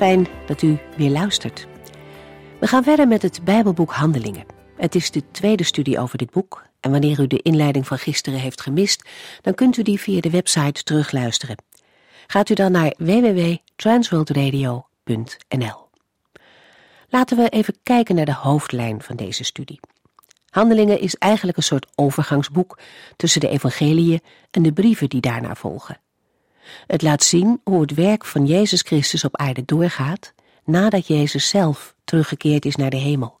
Fijn dat u weer luistert. We gaan verder met het Bijbelboek Handelingen. Het is de tweede studie over dit boek en wanneer u de inleiding van gisteren heeft gemist, dan kunt u die via de website terugluisteren. Gaat u dan naar www.transworldradio.nl. Laten we even kijken naar de hoofdlijn van deze studie. Handelingen is eigenlijk een soort overgangsboek tussen de evangeliën en de brieven die daarna volgen. Het laat zien hoe het werk van Jezus Christus op aarde doorgaat nadat Jezus zelf teruggekeerd is naar de hemel.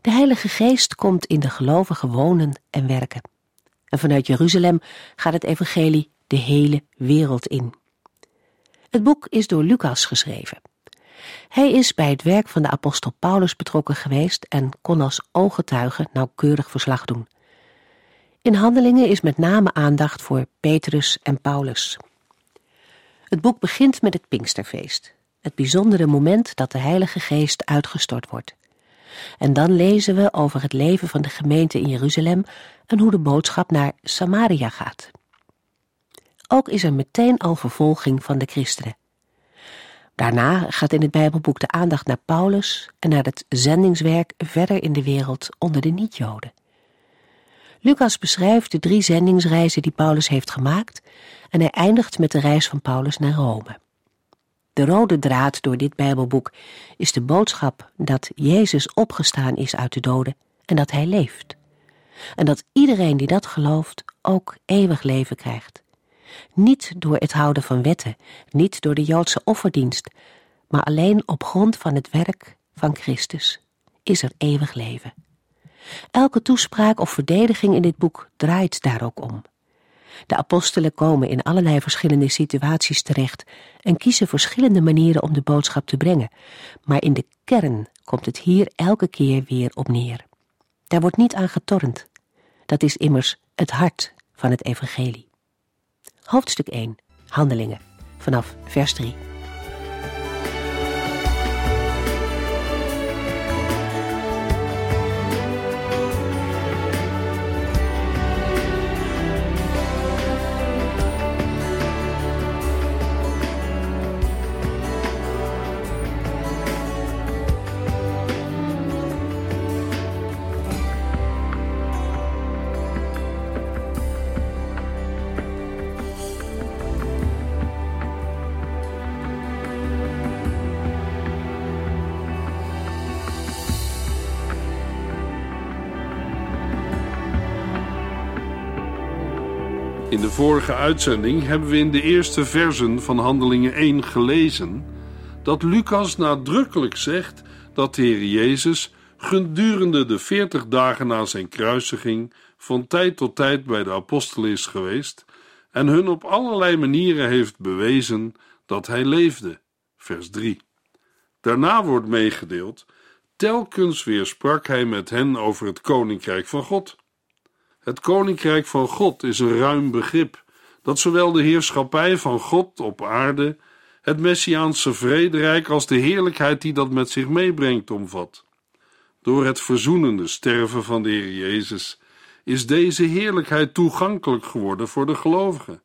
De Heilige Geest komt in de gelovigen wonen en werken. En vanuit Jeruzalem gaat het evangelie de hele wereld in. Het boek is door Lucas geschreven. Hij is bij het werk van de apostel Paulus betrokken geweest en kon als ooggetuige nauwkeurig verslag doen. In handelingen is met name aandacht voor Petrus en Paulus. Het boek begint met het Pinksterfeest, het bijzondere moment dat de Heilige Geest uitgestort wordt. En dan lezen we over het leven van de gemeente in Jeruzalem en hoe de boodschap naar Samaria gaat. Ook is er meteen al vervolging van de christenen. Daarna gaat in het Bijbelboek de aandacht naar Paulus en naar het zendingswerk verder in de wereld onder de niet-Joden. Lucas beschrijft de drie zendingsreizen die Paulus heeft gemaakt en hij eindigt met de reis van Paulus naar Rome. De rode draad door dit Bijbelboek is de boodschap dat Jezus opgestaan is uit de doden en dat Hij leeft. En dat iedereen die dat gelooft ook eeuwig leven krijgt. Niet door het houden van wetten, niet door de Joodse offerdienst, maar alleen op grond van het werk van Christus is er eeuwig leven. Elke toespraak of verdediging in dit boek draait daar ook om. De apostelen komen in allerlei verschillende situaties terecht en kiezen verschillende manieren om de boodschap te brengen, maar in de kern komt het hier elke keer weer op neer. Daar wordt niet aan getornd. Dat is immers het hart van het evangelie. Hoofdstuk 1. Handelingen. Vanaf vers 3. Vorige uitzending hebben we in de eerste versen van Handelingen 1 gelezen dat Lucas nadrukkelijk zegt dat de Heer Jezus gedurende de veertig dagen na zijn kruisiging van tijd tot tijd bij de apostelen is geweest en hun op allerlei manieren heeft bewezen dat hij leefde. Vers 3. Daarna wordt meegedeeld: telkens weer sprak hij met hen over het koninkrijk van God. Het koninkrijk van God is een ruim begrip dat zowel de heerschappij van God op aarde, het messiaanse vrederijk als de heerlijkheid die dat met zich meebrengt omvat. Door het verzoenende sterven van de Heer Jezus is deze heerlijkheid toegankelijk geworden voor de gelovigen.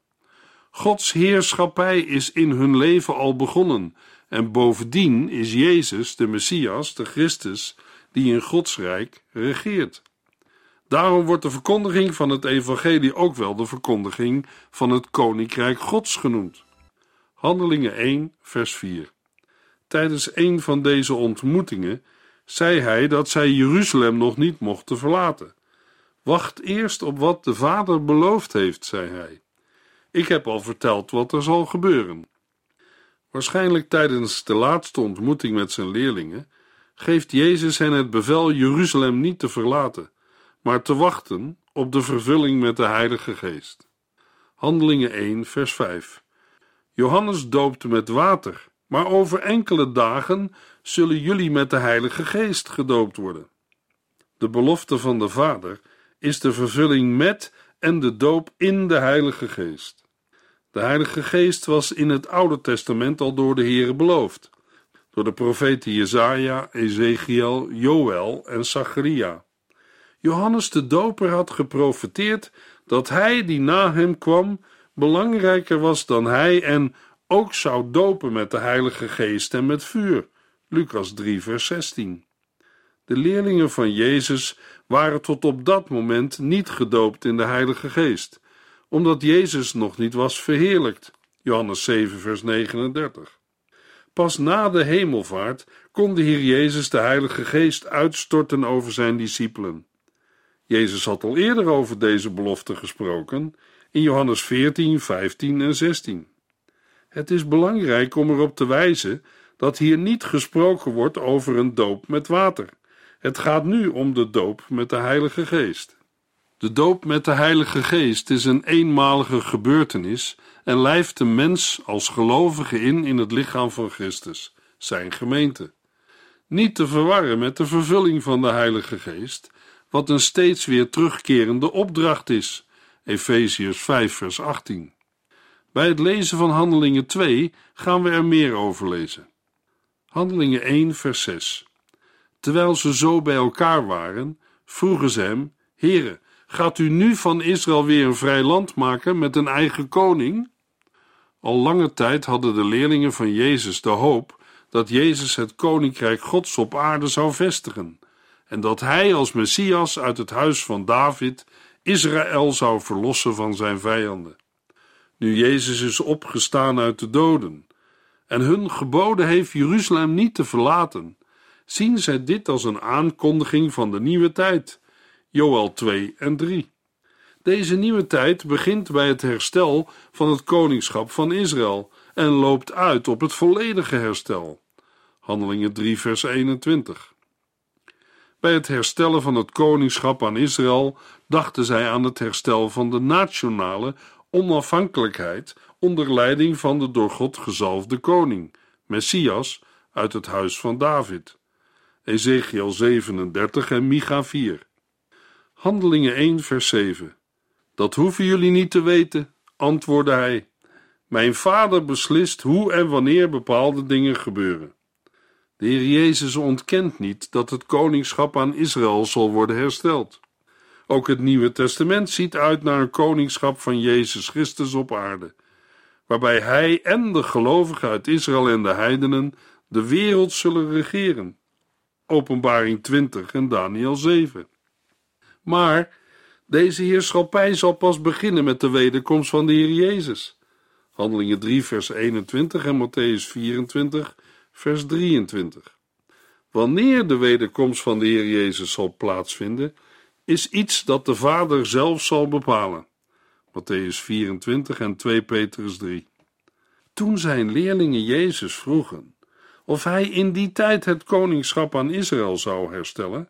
Gods heerschappij is in hun leven al begonnen en bovendien is Jezus, de Messias, de Christus, die in Gods rijk regeert. Daarom wordt de verkondiging van het evangelie ook wel de verkondiging van het koninkrijk Gods genoemd. Handelingen 1, vers 4. Tijdens een van deze ontmoetingen zei hij dat zij Jeruzalem nog niet mochten verlaten. Wacht eerst op wat de Vader beloofd heeft, zei hij. Ik heb al verteld wat er zal gebeuren. Waarschijnlijk tijdens de laatste ontmoeting met zijn leerlingen geeft Jezus hen het bevel Jeruzalem niet te verlaten maar te wachten op de vervulling met de Heilige Geest. Handelingen 1, vers 5. Johannes doopte met water, maar over enkele dagen zullen jullie met de Heilige Geest gedoopt worden. De belofte van de Vader is de vervulling met en de doop in de Heilige Geest. De Heilige Geest was in het Oude Testament al door de Heere beloofd, door de profeten Jesaja, Ezekiel, Joël en Zacharia. Johannes de Doper had geprofeteerd dat hij die na hem kwam belangrijker was dan hij en ook zou dopen met de Heilige Geest en met vuur. Lucas 3, vers 16. De leerlingen van Jezus waren tot op dat moment niet gedoopt in de Heilige Geest, omdat Jezus nog niet was verheerlijkt. Johannes 7, vers 39. Pas na de hemelvaart kon de Heer Jezus de Heilige Geest uitstorten over zijn discipelen. Jezus had al eerder over deze belofte gesproken in Johannes 14, 15 en 16. Het is belangrijk om erop te wijzen dat hier niet gesproken wordt over een doop met water. Het gaat nu om de doop met de Heilige Geest. De doop met de Heilige Geest is een eenmalige gebeurtenis en lijft de mens als gelovige in in het lichaam van Christus, zijn gemeente. Niet te verwarren met de vervulling van de Heilige Geest, wat een steeds weer terugkerende opdracht is. Efeziërs 5, vers 18. Bij het lezen van Handelingen 2 gaan we er meer over lezen. Handelingen 1, vers 6. Terwijl ze zo bij elkaar waren, vroegen ze hem: Heere, gaat u nu van Israël weer een vrij land maken met een eigen koning? Al lange tijd hadden de leerlingen van Jezus de hoop dat Jezus het koninkrijk Gods op aarde zou vestigen en dat hij als Messias uit het huis van David Israël zou verlossen van zijn vijanden. Nu Jezus is opgestaan uit de doden en hun geboden heeft Jeruzalem niet te verlaten, zien zij dit als een aankondiging van de nieuwe tijd. Joel 2 en 3. Deze nieuwe tijd begint bij het herstel van het koningschap van Israël en loopt uit op het volledige herstel. Handelingen 3 vers 21. Bij het herstellen van het koningschap aan Israël dachten zij aan het herstel van de nationale onafhankelijkheid onder leiding van de door God gezalfde koning, Messias, uit het huis van David. Ezekiel 37 en Micha 4. Handelingen 1 vers 7. Dat hoeven jullie niet te weten, antwoordde hij. Mijn vader beslist hoe en wanneer bepaalde dingen gebeuren. De Heer Jezus ontkent niet dat het koningschap aan Israël zal worden hersteld. Ook het Nieuwe Testament ziet uit naar een koningschap van Jezus Christus op aarde, waarbij Hij en de gelovigen uit Israël en de heidenen de wereld zullen regeren. Openbaring 20 en Daniel 7. Maar deze heerschappij zal pas beginnen met de wederkomst van de Heer Jezus. Handelingen 3, vers 21 en Matthäus 24, vers 23. Wanneer de wederkomst van de Heer Jezus zal plaatsvinden, is iets dat de Vader zelf zal bepalen. Matthäus 24 en 2 Petrus 3. Toen zijn leerlingen Jezus vroegen of hij in die tijd het koningschap aan Israël zou herstellen,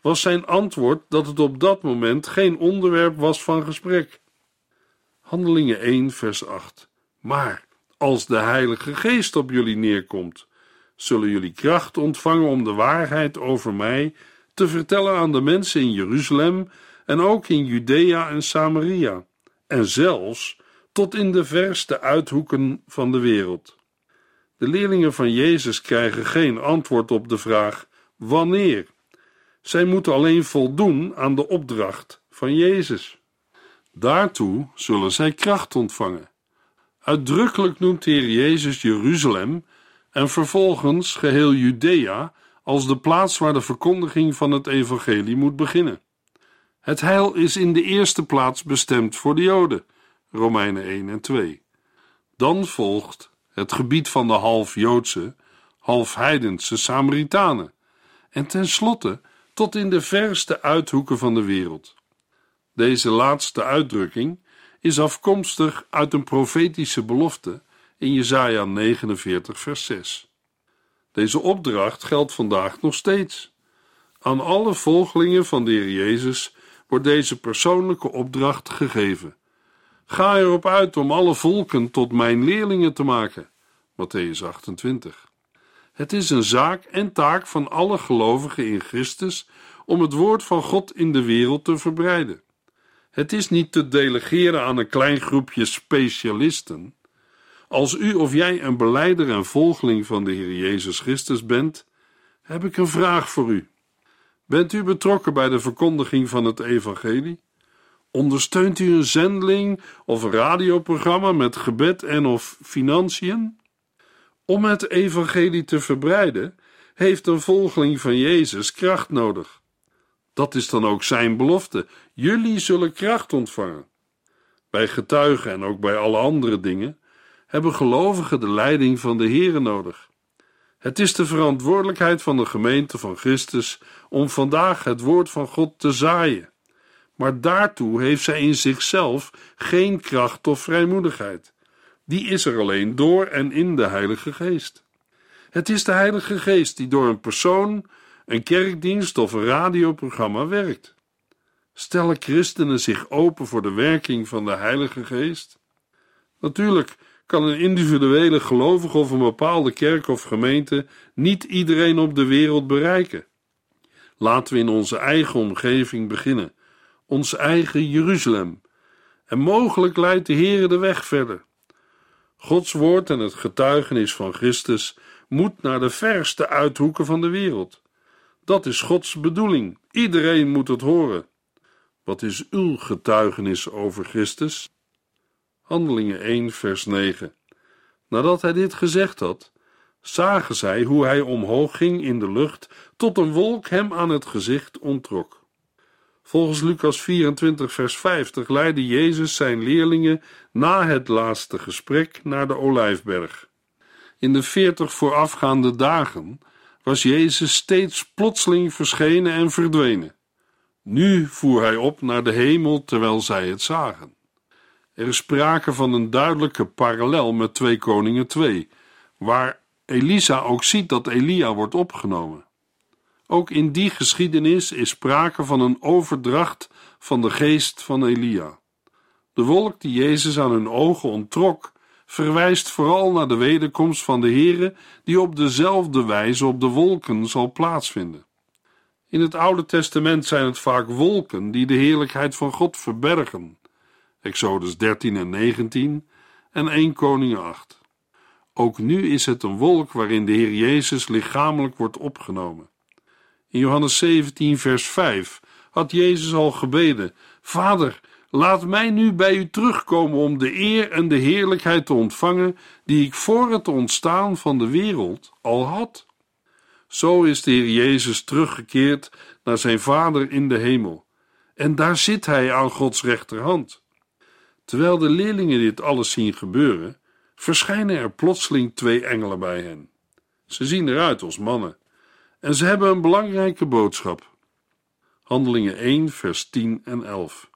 was zijn antwoord dat het op dat moment geen onderwerp was van gesprek. Handelingen 1, vers 8. Maar als de Heilige Geest op jullie neerkomt, zullen jullie kracht ontvangen om de waarheid over mij te vertellen aan de mensen in Jeruzalem en ook in Judea en Samaria, en zelfs tot in de verste uithoeken van de wereld. De leerlingen van Jezus krijgen geen antwoord op de vraag wanneer. Zij moeten alleen voldoen aan de opdracht van Jezus. Daartoe zullen zij kracht ontvangen. Uitdrukkelijk noemt de Heer Jezus Jeruzalem en vervolgens geheel Judea als de plaats waar de verkondiging van het evangelie moet beginnen. Het heil is in de eerste plaats bestemd voor de Joden, Romeinen 1 en 2. Dan volgt het gebied van de half Joodse, half heidense Samaritanen en tenslotte tot in de verste uithoeken van de wereld. Deze laatste uitdrukking is afkomstig uit een profetische belofte in Jesaja 49 vers 6. Deze opdracht geldt vandaag nog steeds. Aan alle volgelingen van de Heer Jezus wordt deze persoonlijke opdracht gegeven. Ga erop uit om alle volken tot mijn leerlingen te maken. Matthäus 28. Het is een zaak en taak van alle gelovigen in Christus om het woord van God in de wereld te verbreiden. Het is niet te delegeren aan een klein groepje specialisten. Als u of jij een beleider en volgeling van de Heer Jezus Christus bent, heb ik een vraag voor u. Bent u betrokken bij de verkondiging van het Evangelie? Ondersteunt u een zendeling of een radioprogramma met gebed en of financiën? Om het Evangelie te verbreiden, heeft een volgeling van Jezus kracht nodig. Dat is dan ook zijn belofte. Jullie zullen kracht ontvangen. Bij getuigen en ook bij alle andere dingen hebben gelovigen de leiding van de Here nodig. Het is de verantwoordelijkheid van de gemeente van Christus om vandaag het woord van God te zaaien. Maar daartoe heeft zij in zichzelf geen kracht of vrijmoedigheid. Die is er alleen door en in de Heilige Geest. Het is de Heilige Geest die door een persoon, een kerkdienst of een radioprogramma werkt. Stellen christenen zich open voor de werking van de Heilige Geest? Natuurlijk kan een individuele gelovige of een bepaalde kerk of gemeente niet iedereen op de wereld bereiken. Laten we in onze eigen omgeving beginnen, ons eigen Jeruzalem. En mogelijk leidt de Heere de weg verder. Gods woord en het getuigenis van Christus moet naar de verste uithoeken van de wereld. Dat is Gods bedoeling. Iedereen moet het horen. Wat is uw getuigenis over Christus? Handelingen 1, vers 9. Nadat hij dit gezegd had, zagen zij hoe hij omhoog ging in de lucht, tot een wolk hem aan het gezicht ontrok. Volgens Lucas 24, vers 50 leidde Jezus zijn leerlingen na het laatste gesprek naar de Olijfberg. In de veertig voorafgaande dagen was Jezus steeds plotseling verschenen en verdwenen. Nu voer hij op naar de hemel terwijl zij het zagen. Er is sprake van een duidelijke parallel met 2 Koningen 2, waar Elisa ook ziet dat Elia wordt opgenomen. Ook in die geschiedenis is sprake van een overdracht van de geest van Elia. De wolk die Jezus aan hun ogen onttrok, verwijst vooral naar de wederkomst van de Heere, die op dezelfde wijze op de wolken zal plaatsvinden. In het Oude Testament zijn het vaak wolken die de heerlijkheid van God verbergen. Exodus 13 en 19 en 1 Koningen 8. Ook nu is het een wolk waarin de Heer Jezus lichamelijk wordt opgenomen. In Johannes 17, vers 5 had Jezus al gebeden: Vader, laat mij nu bij u terugkomen om de eer en de heerlijkheid te ontvangen die ik voor het ontstaan van de wereld al had. Zo is de Heer Jezus teruggekeerd naar zijn Vader in de hemel. En daar zit hij aan Gods rechterhand. Terwijl de leerlingen dit alles zien gebeuren, verschijnen er plotseling twee engelen bij hen. Ze zien eruit als mannen en ze hebben een belangrijke boodschap. Handelingen 1, vers 10 en 11.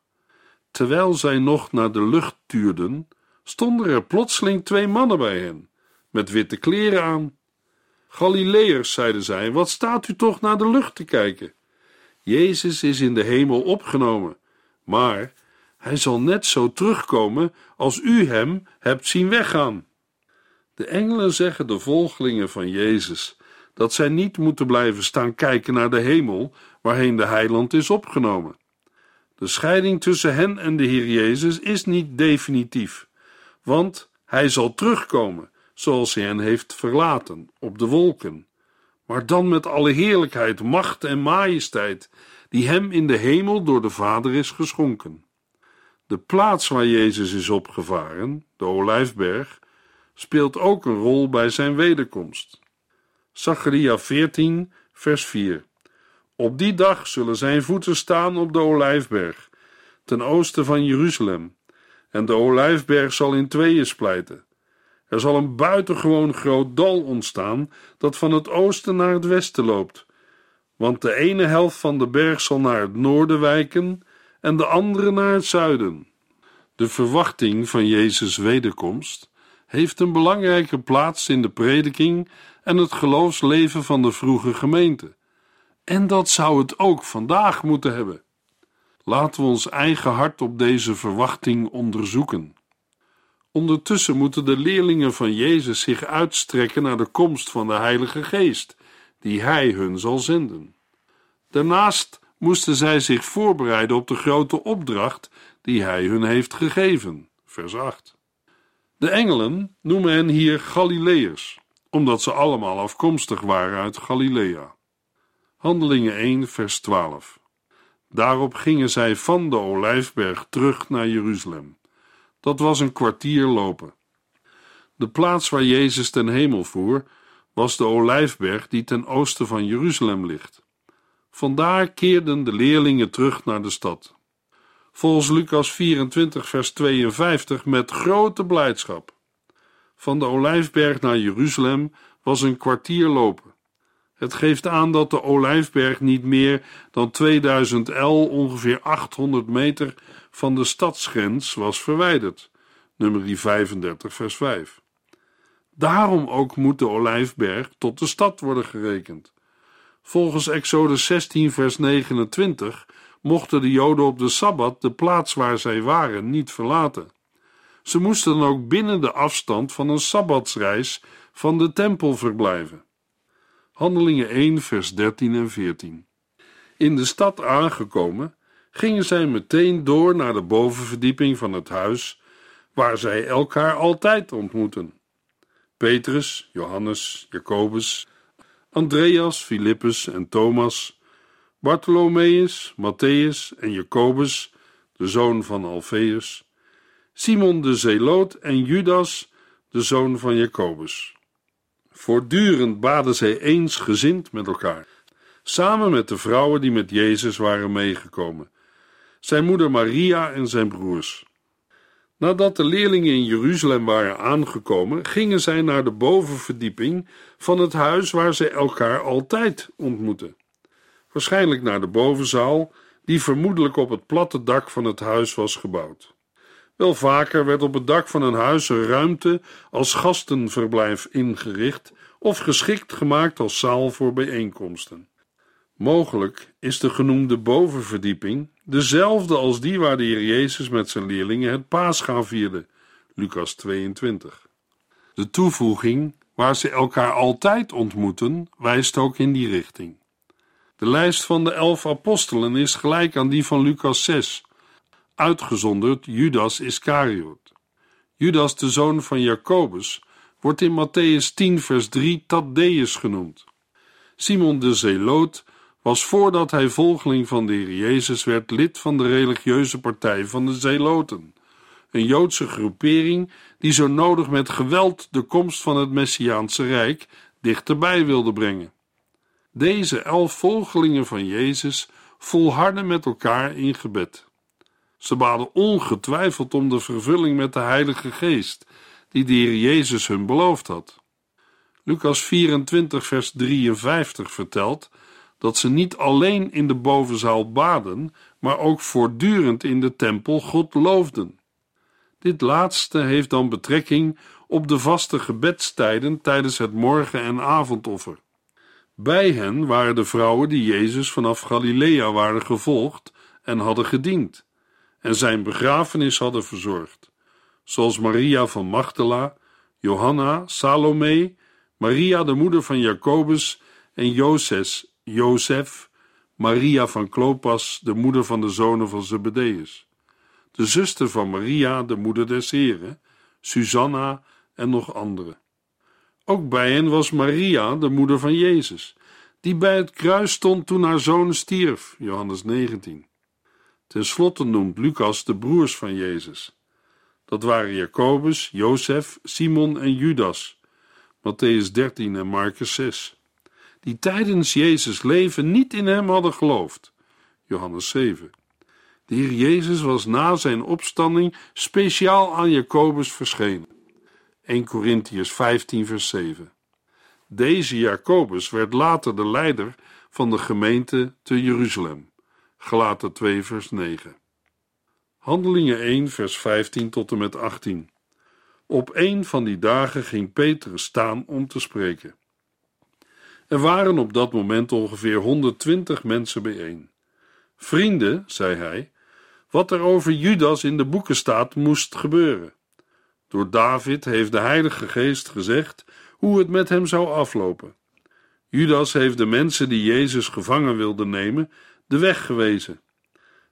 Terwijl zij nog naar de lucht tuurden, stonden er plotseling twee mannen bij hen, met witte kleren aan. Galileërs, zeiden zij, wat staat u toch naar de lucht te kijken? Jezus is in de hemel opgenomen, maar hij zal net zo terugkomen als u hem hebt zien weggaan. De engelen zeggen de volgelingen van Jezus dat zij niet moeten blijven staan kijken naar de hemel, waarheen de heiland is opgenomen. De scheiding tussen hen en de Heer Jezus is niet definitief, want hij zal terugkomen, zoals hij hen heeft verlaten, op de wolken, maar dan met alle heerlijkheid, macht en majesteit, die hem in de hemel door de Vader is geschonken. De plaats waar Jezus is opgevaren, de Olijfberg, speelt ook een rol bij zijn wederkomst. Zacharia 14, vers 4. Op die dag zullen zijn voeten staan op de Olijfberg, ten oosten van Jeruzalem, en de Olijfberg zal in tweeën splijten. Er zal een buitengewoon groot dal ontstaan dat van het oosten naar het westen loopt, want de ene helft van de berg zal naar het noorden wijken en de andere naar het zuiden. De verwachting van Jezus' wederkomst heeft een belangrijke plaats in de prediking en het geloofsleven van de vroege gemeente. En dat zou het ook vandaag moeten hebben. Laten we ons eigen hart op deze verwachting onderzoeken. Ondertussen moeten de leerlingen van Jezus zich uitstrekken naar de komst van de Heilige Geest, die Hij hun zal zenden. Daarnaast moesten zij zich voorbereiden op de grote opdracht die Hij hun heeft gegeven. Vers 8. De engelen noemen hen hier Galileërs, omdat ze allemaal afkomstig waren uit Galilea. Handelingen 1, vers 12. Daarop gingen zij van de olijfberg terug naar Jeruzalem. Dat was een kwartier lopen. De plaats waar Jezus ten hemel voer was de olijfberg die ten oosten van Jeruzalem ligt. Vandaar keerden de leerlingen terug naar de stad. Volgens Lucas 24, vers 52 met grote blijdschap. Van de olijfberg naar Jeruzalem was een kwartier lopen. Het geeft aan dat de olijfberg niet meer dan 2000 L, ongeveer 800 meter, van de stadsgrens was verwijderd. Nummer 35, vers 5. Daarom ook moet de olijfberg tot de stad worden gerekend. Volgens Exodus 16, vers 29 mochten de Joden op de sabbat de plaats waar zij waren niet verlaten. Ze moesten dan ook binnen de afstand van een sabbatsreis van de tempel verblijven. Handelingen 1, vers 13 en 14. In de stad aangekomen, gingen zij meteen door naar de bovenverdieping van het huis, waar zij elkaar altijd ontmoeten. Petrus, Johannes, Jacobus, Andreas, Filippus en Thomas, Bartholomeus, Matthäus en Jacobus, de zoon van Alfeus, Simon de Zeloot en Judas, de zoon van Jacobus. Voortdurend baden zij eensgezind met elkaar, samen met de vrouwen die met Jezus waren meegekomen, zijn moeder Maria en zijn broers. Nadat de leerlingen in Jeruzalem waren aangekomen, gingen zij naar de bovenverdieping van het huis waar zij elkaar altijd ontmoetten. Waarschijnlijk naar de bovenzaal, die vermoedelijk op het platte dak van het huis was gebouwd. Wel vaker werd op het dak van een huis een ruimte als gastenverblijf ingericht of geschikt gemaakt als zaal voor bijeenkomsten. Mogelijk is de genoemde bovenverdieping dezelfde als die waar de Heer Jezus met zijn leerlingen het paasgaan vierde, Lucas 22. De toevoeging waar ze elkaar altijd ontmoeten, wijst ook in die richting. De lijst van de elf apostelen is gelijk aan die van Lucas 6, uitgezonderd Judas Iscariot. Judas, de zoon van Jacobus, wordt in Matthäus 10, vers 3 Thaddeus genoemd. Simon de Zeloot was voordat hij volgeling van de Heer Jezus werd lid van de religieuze partij van de Zeloten, een Joodse groepering die zo nodig met geweld de komst van het Messiaanse Rijk dichterbij wilde brengen. Deze elf volgelingen van Jezus volharden met elkaar in gebed. Ze baden ongetwijfeld om de vervulling met de Heilige Geest, die de Heer Jezus hun beloofd had. Lucas 24, vers 53 vertelt dat ze niet alleen in de bovenzaal baden, maar ook voortdurend in de tempel God loofden. Dit laatste heeft dan betrekking op de vaste gebedstijden tijdens het morgen- en avondoffer. Bij hen waren de vrouwen die Jezus vanaf Galilea waren gevolgd en hadden gediend, en zijn begrafenis hadden verzorgd, zoals Maria van Magdala, Johanna, Salome, Maria de moeder van Jacobus en Jozes Jozef, Maria van Klopas, de moeder van de zonen van Zebedeus, de zuster van Maria, de moeder des Heren, Susanna en nog anderen. Ook bij hen was Maria, de moeder van Jezus, die bij het kruis stond toen haar zoon stierf, Johannes 19. Ten slotte noemt Lucas de broers van Jezus. Dat waren Jacobus, Jozef, Simon en Judas, Matthäus 13 en Marcus 6 die tijdens Jezus' leven niet in hem hadden geloofd. Johannes 7. De Heer Jezus was na zijn opstanding speciaal aan Jacobus verschenen. 1 Corinthians 15 vers 7. Deze Jacobus werd later de leider van de gemeente te Jeruzalem. Gelaten 2 vers 9. Handelingen 1 vers 15 tot en met 18. Op een van die dagen ging Petrus staan om te spreken. Er waren op dat moment ongeveer 120 mensen bijeen. Vrienden, zei hij, wat er over Judas in de boeken staat, moest gebeuren. Door David heeft de Heilige Geest gezegd hoe het met hem zou aflopen. Judas heeft de mensen die Jezus gevangen wilden nemen, de weg gewezen.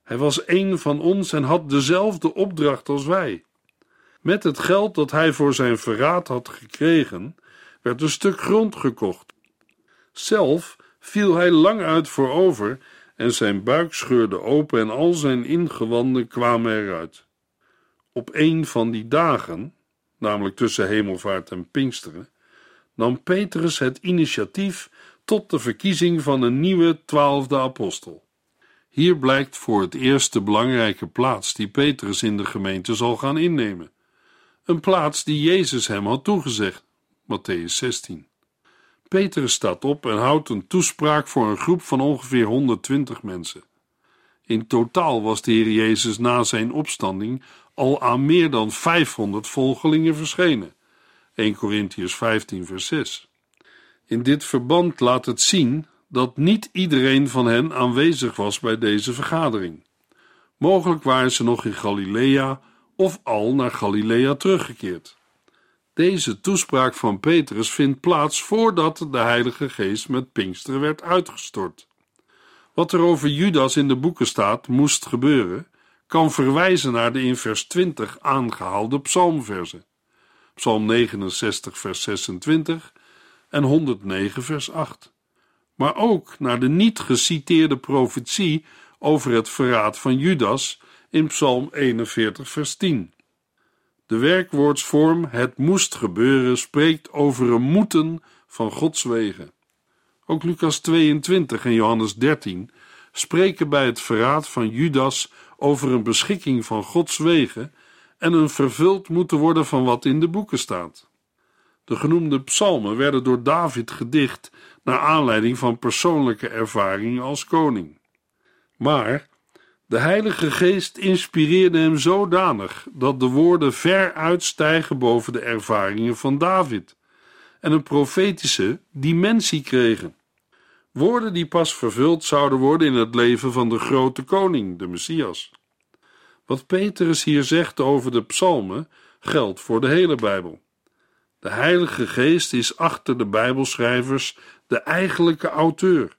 Hij was een van ons en had dezelfde opdracht als wij. Met het geld dat hij voor zijn verraad had gekregen, werd een stuk grond gekocht. Zelf viel hij lang uit voorover en zijn buik scheurde open en al zijn ingewanden kwamen eruit. Op een van die dagen, namelijk tussen hemelvaart en Pinksteren, nam Petrus het initiatief tot de verkiezing van een nieuwe twaalfde apostel. Hier blijkt voor het eerst de belangrijke plaats die Petrus in de gemeente zal gaan innemen. Een plaats die Jezus hem had toegezegd, Matthäus 16. Petrus staat op en houdt een toespraak voor een groep van ongeveer 120 mensen. In totaal was de Heer Jezus na zijn opstanding al aan meer dan 500 volgelingen verschenen. 1 Corinthians 15, vers 6. In dit verband laat het zien dat niet iedereen van hen aanwezig was bij deze vergadering. Mogelijk waren ze nog in Galilea of al naar Galilea teruggekeerd. Deze toespraak van Petrus vindt plaats voordat de Heilige Geest met Pinksteren werd uitgestort. Wat er over Judas in de boeken staat, moest gebeuren, kan verwijzen naar de in vers 20 aangehaalde psalmversen. Psalm 69, vers 26 en 109, vers 8. Maar ook naar de niet geciteerde profetie over het verraad van Judas in Psalm 41, vers 10. De werkwoordsvorm het moest gebeuren spreekt over een moeten van Gods wegen. Ook Lucas 22 en Johannes 13 spreken bij het verraad van Judas over een beschikking van Gods wegen en een vervuld moeten worden van wat in de boeken staat. De genoemde psalmen werden door David gedicht naar aanleiding van persoonlijke ervaringen als koning. Maar de Heilige Geest inspireerde hem zodanig dat de woorden ver uitstijgen boven de ervaringen van David en een profetische dimensie kregen. Woorden die pas vervuld zouden worden in het leven van de grote koning, de Messias. Wat Petrus hier zegt over de psalmen geldt voor de hele Bijbel. De Heilige Geest is achter de Bijbelschrijvers de eigenlijke auteur.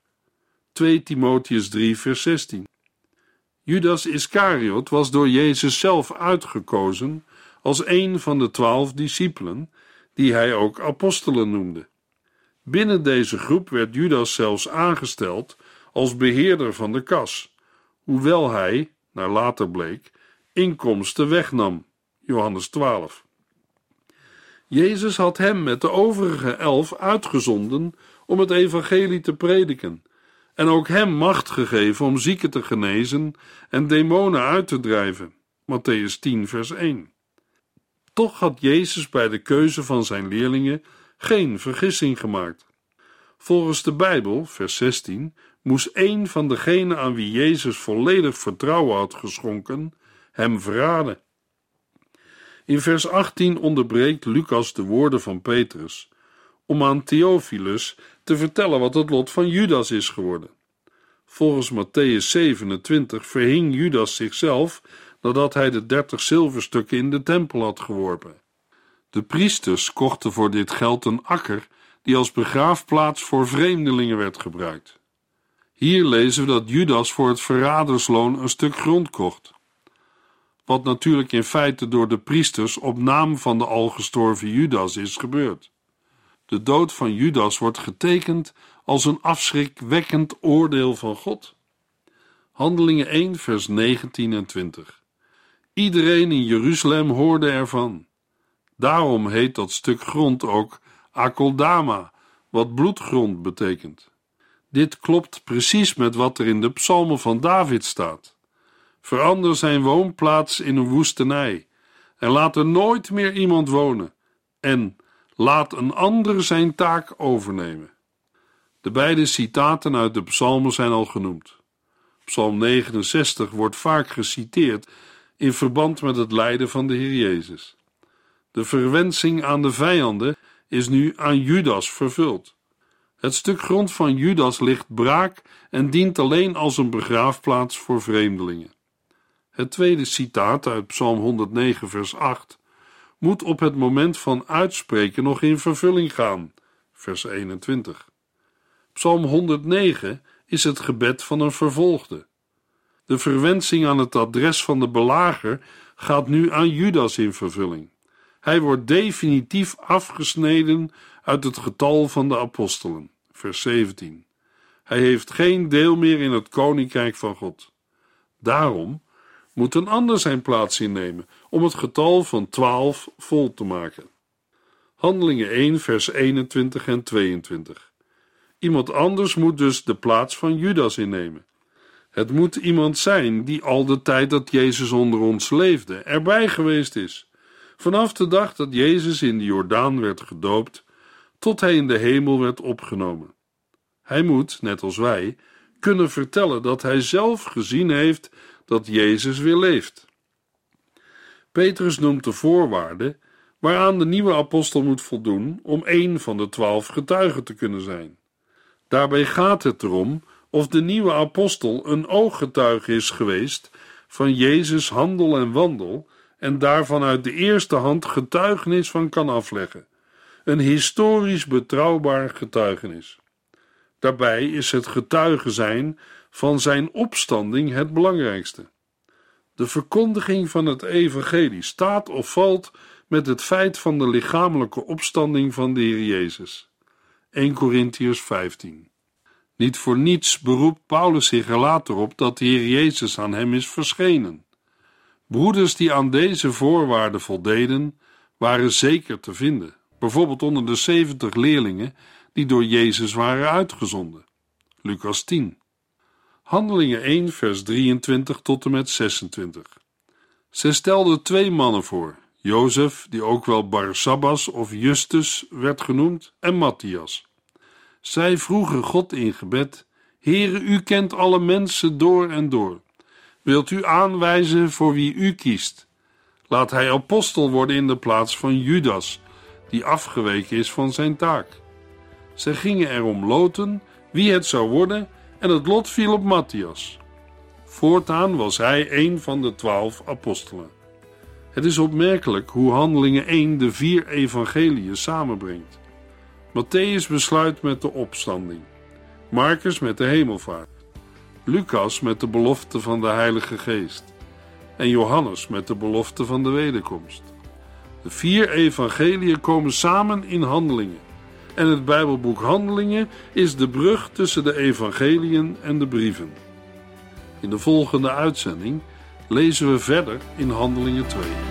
2 Timotheus 3, vers 16. Judas Iscariot was door Jezus zelf uitgekozen als een van de twaalf discipelen, die hij ook apostelen noemde. Binnen deze groep werd Judas zelfs aangesteld als beheerder van de kas, hoewel hij, naar later bleek, inkomsten wegnam. Johannes 12. Jezus had hem met de overige elf uitgezonden om het evangelie te prediken en ook hem macht gegeven om zieken te genezen en demonen uit te drijven. Matthäus 10, vers 1. Toch had Jezus bij de keuze van zijn leerlingen geen vergissing gemaakt. Volgens de Bijbel, vers 16, moest een van degenen aan wie Jezus volledig vertrouwen had geschonken, hem verraden. In vers 18 onderbreekt Lucas de woorden van Petrus om aan Theophilus te vertellen wat het lot van Judas is geworden. Volgens Matthäus 27 verhing Judas zichzelf nadat hij de dertig zilverstukken in de tempel had geworpen. De priesters kochten voor dit geld een akker die als begraafplaats voor vreemdelingen werd gebruikt. Hier lezen we dat Judas voor het verradersloon een stuk grond kocht. Wat natuurlijk in feite door de priesters op naam van de al gestorven Judas is gebeurd. De dood van Judas wordt getekend als een afschrikwekkend oordeel van God. Handelingen 1, vers 19 en 20. Iedereen in Jeruzalem hoorde ervan. Daarom heet dat stuk grond ook Akoldama, wat bloedgrond betekent. Dit klopt precies met wat er in de psalmen van David staat. Verander zijn woonplaats in een woestenij en laat er nooit meer iemand wonen. En laat een ander zijn taak overnemen. De beide citaten uit de psalmen zijn al genoemd. Psalm 69 wordt vaak geciteerd in verband met het lijden van de Heer Jezus. De verwensing aan de vijanden is nu aan Judas vervuld. Het stuk grond van Judas ligt braak en dient alleen als een begraafplaats voor vreemdelingen. Het tweede citaat uit Psalm 109, vers 8 moet op het moment van uitspreken nog in vervulling gaan. Vers 21. Psalm 109 is het gebed van een vervolgde. De verwensing aan het adres van de belager gaat nu aan Judas in vervulling. Hij wordt definitief afgesneden uit het getal van de apostelen. Vers 17. Hij heeft geen deel meer in het koninkrijk van God. Daarom moet een ander zijn plaats innemen om het getal van 12 vol te maken. Handelingen 1, vers 21 en 22. Iemand anders moet dus de plaats van Judas innemen. Het moet iemand zijn die al de tijd dat Jezus onder ons leefde erbij geweest is. Vanaf de dag dat Jezus in de Jordaan werd gedoopt, tot hij in de hemel werd opgenomen. Hij moet, net als wij, kunnen vertellen dat hij zelf gezien heeft dat Jezus weer leeft. Petrus noemt de voorwaarden waaraan de nieuwe apostel moet voldoen om één van de twaalf getuigen te kunnen zijn. Daarbij gaat het erom of de nieuwe apostel een ooggetuige is geweest van Jezus handel en wandel en daarvan uit de eerste hand getuigenis van kan afleggen. Een historisch betrouwbaar getuigenis. Daarbij is het getuige zijn van zijn opstanding het belangrijkste. De verkondiging van het evangelie staat of valt met het feit van de lichamelijke opstanding van de Heer Jezus. 1 Corinthians 15 niet voor niets beroept Paulus zich er later op dat de Heer Jezus aan hem is verschenen. Broeders die aan deze voorwaarden voldeden, waren zeker te vinden, bijvoorbeeld onder de zeventig leerlingen die door Jezus waren uitgezonden. Lucas 10. Handelingen 1, vers 23 tot en met 26. Zij stelden twee mannen voor: Jozef, die ook wel Barsabbas of Justus werd genoemd, en Matthias. Zij vroegen God in gebed: Heere, u kent alle mensen door en door. Wilt u aanwijzen voor wie u kiest? Laat hij apostel worden in de plaats van Judas, die afgeweken is van zijn taak. Zij gingen erom loten wie het zou worden en het lot viel op Matthias. Voortaan was hij een van de twaalf apostelen. Het is opmerkelijk hoe Handelingen 1 de vier evangeliën samenbrengt. Matthäus besluit met de opstanding, Marcus met de hemelvaart, Lucas met de belofte van de Heilige Geest en Johannes met de belofte van de wederkomst. De vier evangeliën komen samen in handelingen. En het Bijbelboek Handelingen is de brug tussen de evangeliën en de brieven. In de volgende uitzending lezen we verder in Handelingen 2.